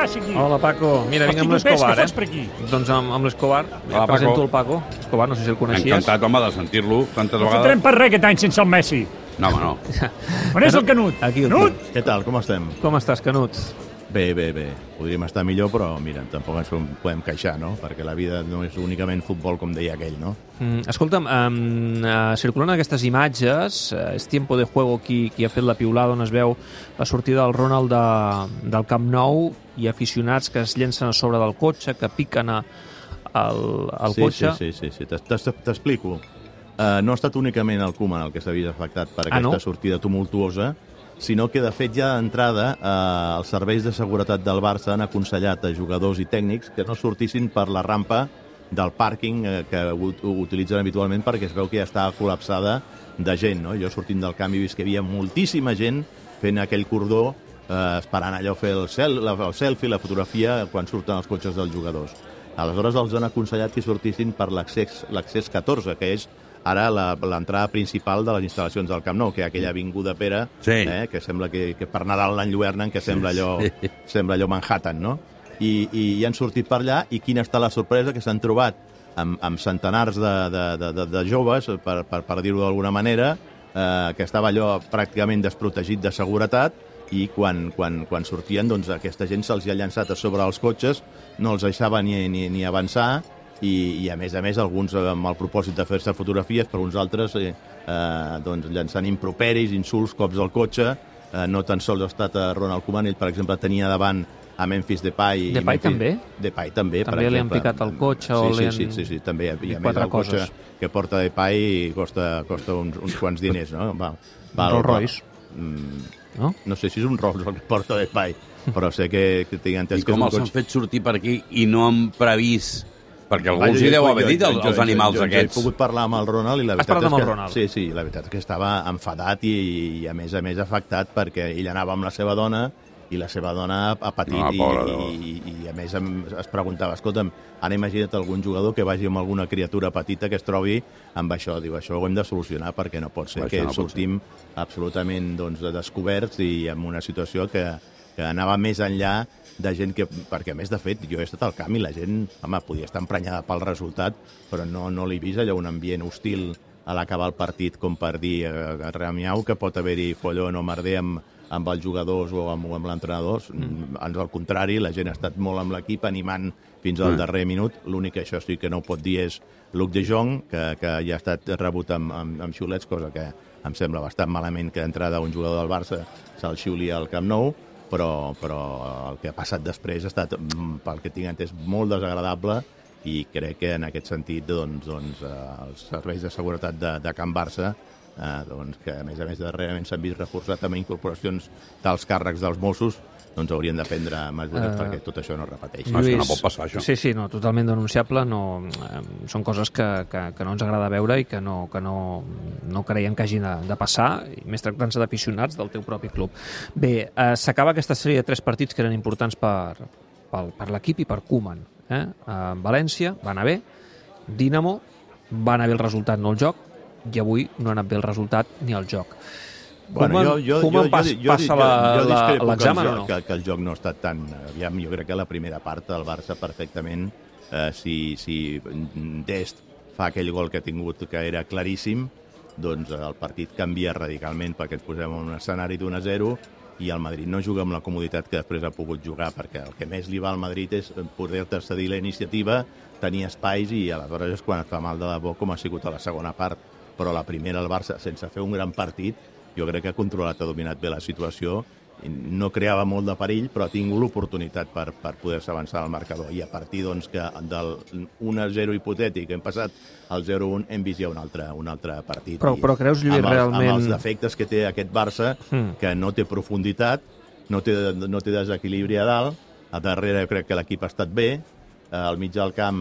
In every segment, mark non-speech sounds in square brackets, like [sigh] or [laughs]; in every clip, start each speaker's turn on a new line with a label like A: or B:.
A: passa aquí?
B: Hola, Paco. Mira, vinc amb l'Escobar, eh?
A: per aquí?
B: Doncs amb, amb l'Escobar.
C: Hola,
B: presento el Paco. Escobar, no sé si el coneixies.
C: Encantat, home, de sentir-lo tantes
A: No
C: vegades.
A: fotrem per res aquest any sense el Messi.
C: No, home, no.
A: On és el Canut?
B: Aquí el
A: Canut?
D: Què tal, com estem?
B: Com estàs, Canut?
D: Bé, bé, bé. Podríem estar millor, però mira, tampoc ens podem queixar, no? Perquè la vida no és únicament futbol, com deia aquell, no?
B: Mm, escolta'm, um, uh, circulant aquestes imatges, uh, és Tiempo de Juego qui, qui ha fet la piulada on es veu la sortida del Ronald de, del Camp Nou i aficionats que es llencen a sobre del cotxe, que piquen a, al, al
D: sí,
B: cotxe.
D: Sí, sí, sí, sí. T'explico. Uh, no ha estat únicament el Koeman el que s'ha vist afectat per
B: Ah,
D: aquesta
B: no?
D: sortida tumultuosa, sinó que, de fet, ja d'entrada eh, els serveis de seguretat del Barça han aconsellat a jugadors i tècnics que no sortissin per la rampa del pàrquing eh, que ut- utilitzen habitualment perquè es veu que ja està col·lapsada de gent. No? Jo sortint del canvi he vist que hi havia moltíssima gent fent aquell cordó eh, esperant allò fer el, cel, la, el selfie, la fotografia quan surten els cotxes dels jugadors. Aleshores els han aconsellat que sortissin per l'accés 14, que és ara la- l'entrada principal de les instal·lacions del Camp Nou, que ha aquella avinguda Pere,
C: Sí.
D: eh, que sembla que, que per Nadal l'enlluernen, que sembla allò,
C: Sí.
D: sembla allò Manhattan, no? I, i, i han sortit per allà, i quina està la sorpresa que s'han trobat amb, amb centenars de, de, de, de, de joves, per, per, per dir-ho d'alguna manera, eh, que estava allò pràcticament desprotegit de seguretat, i quan, quan, quan sortien, doncs, aquesta gent se'ls ha llançat a sobre els cotxes, no els deixava ni, ni, ni avançar, i, i a més a més alguns eh, amb el propòsit de fer-se fotografies, però uns altres eh, eh, doncs, llançant improperis, insults, cops al cotxe, eh, no tan sols ha estat eh, Ronald Koeman, ell per exemple tenia davant a Memphis Depay. i
B: Depay
D: Memphis-
B: també?
D: Depay també, per
B: També li han
D: exemple.
B: picat el cotxe
D: sí,
B: o
D: sí,
B: li han
D: Sí, sí, sí, també. I a
B: dit
D: més el cotxe
B: coses.
D: que porta Depay costa, costa uns, uns quants diners, no? Va, va,
B: Rolls Royce.
D: Mm,
B: No?
D: no sé si és un Rolls el que porta Depay, però sé que, que tinc entès
C: I
D: que és
C: com
D: un
C: els han
D: cotxe...
C: fet sortir per aquí i no han previst... Perquè algú
D: Vaja,
C: els hi deu haver dit, els,
D: jo-
C: els
D: jo-
C: animals
D: jo,
C: aquests.
D: Jo he pogut parlar amb el Ronald i la
B: Has
D: veritat és que...
B: Ronald?
D: Sí, sí, la veritat és que estava enfadat i, i a més a més afectat perquè ell anava amb la seva dona i la seva dona ha patit
C: Ah,
D: i,
C: pobra
D: i, i, i a més em- es preguntava, escolta'm, ara imagina't algun jugador que vagi amb alguna criatura petita que es trobi amb això, diu, això ho hem de solucionar perquè no pot ser
C: Això
D: que
C: no
D: sortim absolutament doncs, descoberts i amb una situació que, que anava més enllà de gent que... Perquè, a més, de fet, jo he estat al camp i la gent, home, podia estar emprenyada pel resultat, però no, no l'he vist allò un ambient hostil a l'acabar el partit com per dir eh, remiau que pot haver-hi follon o merder amb, amb els jugadors o amb, amb l'entrenador. Mm. Al contrari, la gent ha estat molt amb l'equip, animant fins al
C: Mm.
D: darrer minut. L'únic que això sí que no ho pot dir és Luc de Jong, que, que ja ha estat rebut amb, amb, amb xiulets, cosa que em sembla bastant malament que d'entrada un jugador del Barça se'l xiuli al Camp Nou, però, però el que ha passat després ha estat, mm, pel que tinc entès, molt desagradable i crec que en aquest sentit doncs, doncs, eh, els serveis de seguretat de, de Can Barça eh, doncs, que a més a més darrerament s'han vist reforçats amb incorporacions dels càrrecs dels Mossos doncs haurien de prendre mesures
B: Eh,
D: uh, perquè tot això no es repeteixi.
C: No, és que no pot passar, això.
B: Sí, sí, no, totalment denunciable. No, eh, són coses que, que, que no ens agrada veure i que no, que no, no creiem que hagin de, de passar, i més tractant-se d'aficionats del teu propi club. Bé, eh, s'acaba aquesta sèrie de tres partits que eren importants per, per, per l'equip i per Koeman. Eh? A València va anar bé, Dinamo va anar bé el resultat, no el joc, i avui no ha anat bé el resultat ni el joc.
D: Bueno,
B: Koeman-
D: jo, jo,
B: Koeman
D: jo,
B: pas,
D: jo, jo,
B: passa l'examen o no?
D: Que, que el joc no ha estat tan... Aviam, jo crec que la primera part del Barça perfectament, eh, si, si Dest fa aquell gol que ha tingut, que era claríssim, doncs el partit canvia radicalment perquè ens posem en un escenari d'1 a 0 i el Madrid no juga amb la comoditat que després ha pogut jugar, perquè el que més li va al Madrid és poder-te cedir la iniciativa, tenir espais i aleshores és quan et fa mal de debò com ha sigut a la segona part. Però la primera el Barça, sense fer un gran partit, jo crec que ha controlat, ha dominat bé la situació, no creava molt de perill, però ha tingut l'oportunitat per, per poder-se avançar al marcador. I a partir doncs, que del 1-0 hipotètic hem passat al 0-1, hem vist ja un altre, un altre partit.
B: Però- però creus, Lluís,
D: amb els,
B: realment-
D: Amb els defectes que té aquest Barça,
B: Mm.
D: que no té profunditat, no té, no té desequilibri a dalt, a darrere jo crec que l'equip ha estat bé, eh, al mig del camp...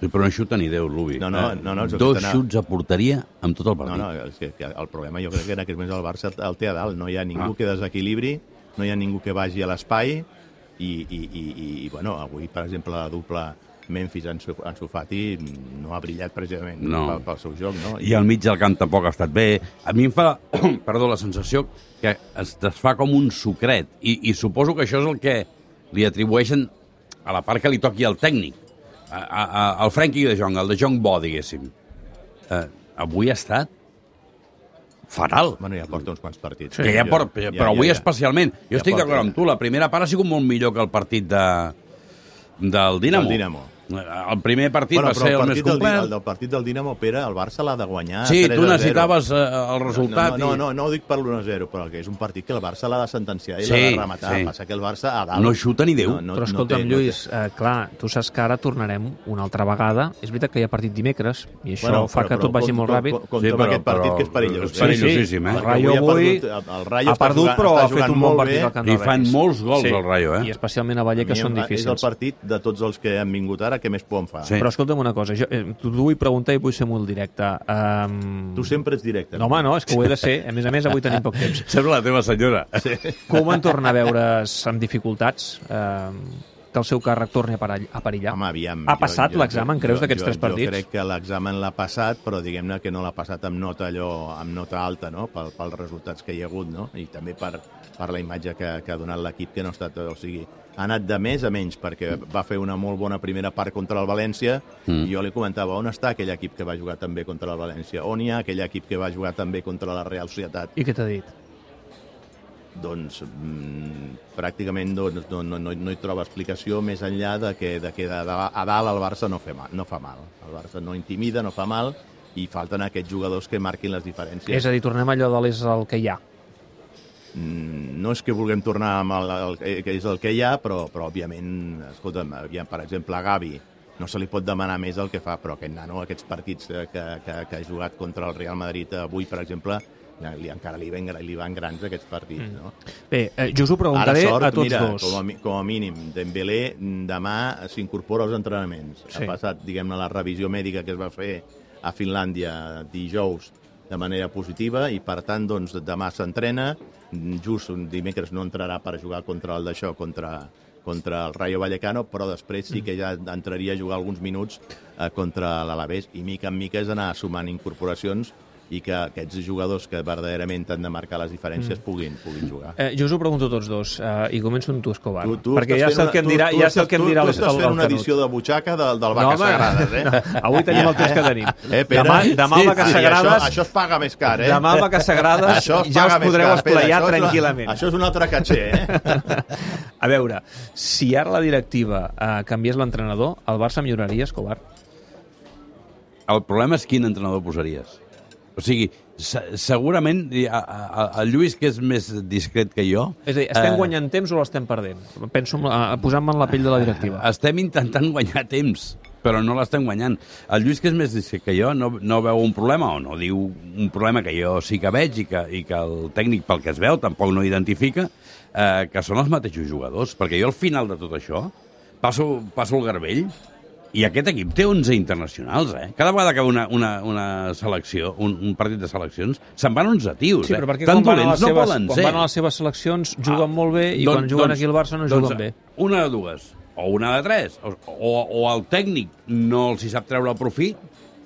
C: Sí, però no xuta ni Déu, Lubi.
D: No, no,
C: Eh,
D: no, no,
C: Dos
D: t'anava-
C: xuts a porteria amb tot el
D: No,
C: partit.
D: no, és que, que el problema jo crec que en aquest moments el Barça el té a dalt. No hi ha ningú
C: Ah.
D: que desequilibri, no hi ha ningú que vagi a l'espai i, i, i, i, i, bueno, avui, per exemple, la dupla Memphis-Ansu Ansu Fati no ha brillat precisament
C: No.
D: pel, pel seu joc, no?
C: I al mig del camp tampoc ha estat bé. A mi em fa, [clears throat] perdó, la sensació que es desfà com un sucret. I, i suposo que això és el que li atribueixen a la part que li toqui al tècnic, a, a, a, al Frenkie de Jong, al de Jong Bo, diguéssim. Eh, avui ha estat fatal.
D: Bueno, ja porta uns quants partits.
C: que ja
D: Jo-
C: por, però, però avui especialment. Jo
D: Ja
C: estic
D: porta,
C: d'acord amb tu, la primera part ha sigut molt millor que el partit de, del Dinamo.
D: Del Dinamo.
C: El primer partit
D: Bueno,
C: va ser
D: el
C: el més
D: partit, del,
C: complet.
D: el del partit del Dinamo, Pere, el Barça l'ha de guanyar
C: Sí,
D: 3
C: tu
D: a 0.
C: necessitaves eh, el resultat.
D: No, no,
C: i-
D: no, no ho dic per l'1-0, però que és un partit que el Barça l'ha de sentenciar i
C: Sí,
D: l'ha de rematar.
C: sí.
D: Passa que el Barça a dalt...
C: No xuta ni Déu.
B: Però escolta'm,
D: té-
B: Lluís, eh, clar, tu saps que ara tornarem una altra vegada. És veritat que hi ha partit dimecres, i això
D: Bueno,
B: fa
D: però-
B: que tot
D: però
B: vagi
D: com-
B: molt
D: com-
B: ràpid.
D: com- com
C: Sí,
D: tot
C: però-
D: aquest partit
C: però-
D: que és perillós.
C: és perillosíssim, eh?
B: El
D: Perquè
B: Rayo
D: avui ha
B: avui
D: perdut- el Rayo
B: ha perdut, però ha fet un bon partit al Camp
C: I
B: del
C: fan molts gols al Rayo, eh?
B: I especialment a Valle,
D: A
B: que són
D: em- És el
B: difícils.
D: partit de tots els que han vingut ara que més por em fa.
C: Sí.
B: Però escolta'm una cosa, jo eh, t'ho vull preguntar i vull ser molt directe. Um...
D: Tu sempre ets directe.
B: No, home, no, és que ho he de ser. A més a més, avui tenim poc temps.
C: Sembla la teva senyora.
D: Sí.
B: Koeman torna a veure's amb dificultats? Eh, que el seu càrrec torni a parell- a perillar?
D: Home, aviam,
B: ha passat l'examen, creus, d'aquests tres partits?
D: Jo crec que l'examen l'ha passat, però diguem-ne que no l'ha passat amb nota allò, amb nota alta, no?, pel, pels resultats que hi ha hagut, no?, i també per, per la imatge que, que ha donat l'equip, que no ha estat... O sigui, ha anat de més a menys, perquè va fer una molt bona primera part contra el València, mm. i jo li comentava, on està aquell equip que va jugar també contra el València? On hi ha aquell equip que va jugar també contra la Real Societat?
B: I què t'ha dit?
D: Doncs mm, pràcticament doncs, no, no, no, no hi troba explicació més enllà de que, de que de, de, a dalt el Barça no, fa mal, no fa mal. El Barça no intimida, no fa mal, i falten aquests jugadors que marquin les diferències.
B: És a dir, tornem allò de l'és el que hi ha.
D: Mm, no és que vulguem tornar amb el, el, que és el que hi ha, però, però òbviament, escolta'm, aviam, per exemple, a Gavi, no se li pot demanar més del que fa, però aquest nano, aquests partits eh, que, que, que ha jugat contra el Real Madrid avui, per exemple, eh, li, encara li van, li van grans aquests partits, no?
B: Bé, eh, jo us ho preguntaré
D: Ara sort,
B: a tots
D: mira,
B: dos.
D: Com, a, com a mínim, Dembélé demà s'incorpora als entrenaments.
B: Sí.
D: Ha passat, diguem-ne, la revisió mèdica que es va fer a Finlàndia dijous de manera positiva i, per tant, doncs, demà s'entrena. Just un dimecres no entrarà per jugar contra el d'això, contra, contra el Rayo Vallecano, però després sí que ja entraria a jugar alguns minuts eh, contra l'Alavés i mica en mica és anar sumant incorporacions i que aquests jugadors que verdaderament han de marcar les diferències puguin, puguin jugar.
B: Eh, jo us ho pregunto a tots dos, eh, i començo amb tu, Escobar,
D: Tu, tu
B: perquè ja sé el que em dirà,
D: tu,
B: ja
D: tu
B: sé el que em dirà
D: tu,
B: el,
D: tu estàs
B: el,
D: fent
B: el
D: una
B: Canut.
D: edició de butxaca del, del
B: No,
D: Vaca
B: home,
D: Sagrades, eh?
B: no, [laughs] avui tenim el temps que tenim.
D: Eh, Pere?
B: Demà, demà
D: Sí,
B: Vaca
D: sí,
B: Sagrades...
D: Això, això es paga més car, eh?
B: Demà Vaca Sagrades
D: Això es
B: ja us podreu
D: car, Pere, una-
B: tranquil·lament.
D: Això és un altre caché, eh? [laughs]
B: A veure, si ara la directiva eh, canviés l'entrenador, el Barça milloraria, Escobar?
C: El problema és quin entrenador posaries. O sigui, se segurament el Lluís, que és més discret que jo...
B: És a dir, estem
C: eh,
B: guanyant temps o l'estem perdent? Penso en la- posant-me en la pell de la directiva.
C: Estem intentant guanyar temps, però no l'estem guanyant. El Lluís, que és més discret que jo, no, no veu un problema, o no diu un problema que jo sí que veig i que, i que el tècnic, pel que es veu, tampoc no identifica, eh, que són els mateixos jugadors. Perquè jo, al final de tot això, passo, passo el garbell i aquest equip té 11 internacionals, eh? Cada vegada que una, una, una selecció, un, un partit de seleccions, se'n van 11 tios,
B: Sí, però
C: eh?
B: perquè
C: Tan
B: quan van, a les
C: dolents no
B: seves,
C: poden
B: quan
C: ser.
B: van a les seves seleccions juguen
C: Ah,
B: molt bé i
C: doncs-
B: quan juguen
C: doncs-
B: aquí al Barça no
C: doncs,
B: juguen bé.
C: Una de dues, o una de tres, o, o, o el tècnic no els hi sap treure el profit,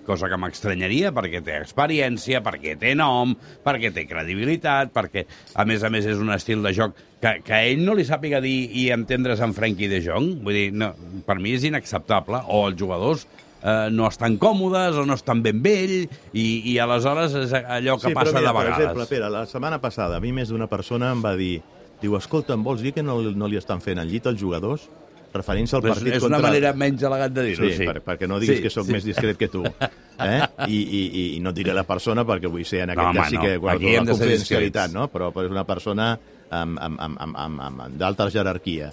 C: cosa que m'estranyaria perquè té experiència, perquè té nom, perquè té credibilitat, perquè, a més a més, és un estil de joc que, que a ell no li sàpiga dir i entendre's amb Frenkie de Jong. Vull dir, no, per mi és inacceptable. O els jugadors eh, no estan còmodes o no estan ben bé ell, i, i aleshores és allò que passa
D: però mira,
C: de vegades.
D: Per exemple, Pere, la setmana passada a mi més d'una persona em va dir diu, escolta, em vols dir que no, no li estan fent el llit als jugadors? Referint-se al partit
C: és, és
D: contra...
C: una manera menys elegant de dir-ho,
D: Sí,
C: sí.
D: per, perquè no diguis
C: Sí,
D: que sóc
C: sí.
D: més discret que tu. [laughs] Eh? I, i, I no diré la persona perquè vull ser en aquest
C: No, home,
D: cas sí
C: no.
D: que guardo
C: Aquí hem
D: la confidencialitat, no? però, però és una persona amb, amb, amb, amb, amb, amb, amb d'alta jerarquia.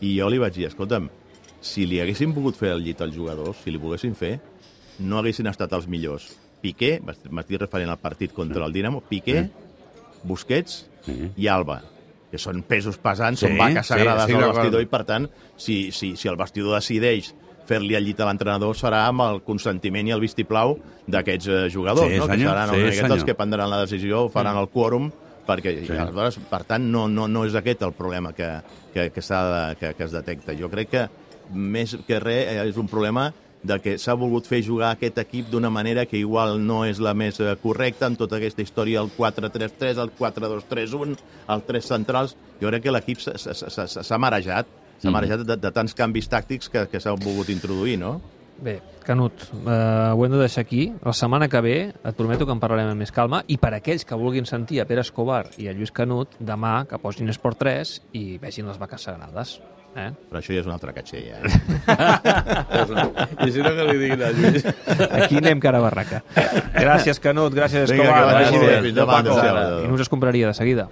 D: I jo li vaig dir, escolta'm, si li haguessin pogut fer el llit als jugadors, si li poguessin fer, no haguessin estat els millors. Piqué, m'estic referint al partit contra el Dinamo, Piqué, Busquets i Alba que són pesos pesants,
C: Sí,
D: són vaques
C: sí,
D: sagrades
C: estic
D: al
C: d'acord.
D: vestidor i, per tant, si, si, si el vestidor decideix fer-li el llit a l'entrenador serà amb el consentiment i el vistiplau d'aquests eh, jugadors,
C: Sí,
D: no? que
C: senyor,
D: seran
C: sí,
D: miqueta els
C: senyor.
D: que prendran la decisió, faran el quòrum, perquè
C: Sí.
D: sí. aleshores, per tant, no, no, no és aquest el problema que, que, que, de, que, que es detecta. Jo crec que més que res eh, és un problema de que s'ha volgut fer jugar aquest equip d'una manera que igual no és la més eh, correcta amb tota aquesta història, el 4-3-3, el 4-2-3-1, el 3 centrals. Jo crec que l'equip s'ha- marejat s'ha marejat de, de tants canvis tàctics que, que s'han volgut introduir, no?
B: Bé, Canut, eh, ho hem de deixar aquí. La setmana que ve et prometo que en parlarem amb més calma i per aquells que vulguin sentir a Pere Escobar i a Lluís Canut, demà que posin Esport 3 i vegin les vaques sagrades. Eh?
D: Però això ja és un altre caché, ja. Eh? [laughs]
C: I si no que li diguin a Lluís.
B: Aquí anem cara a barraca. Gràcies, Canut, gràcies,
D: Vinga,
B: Escobar.
D: que vagi bé. Fins demà.
B: I no us escompraria de seguida.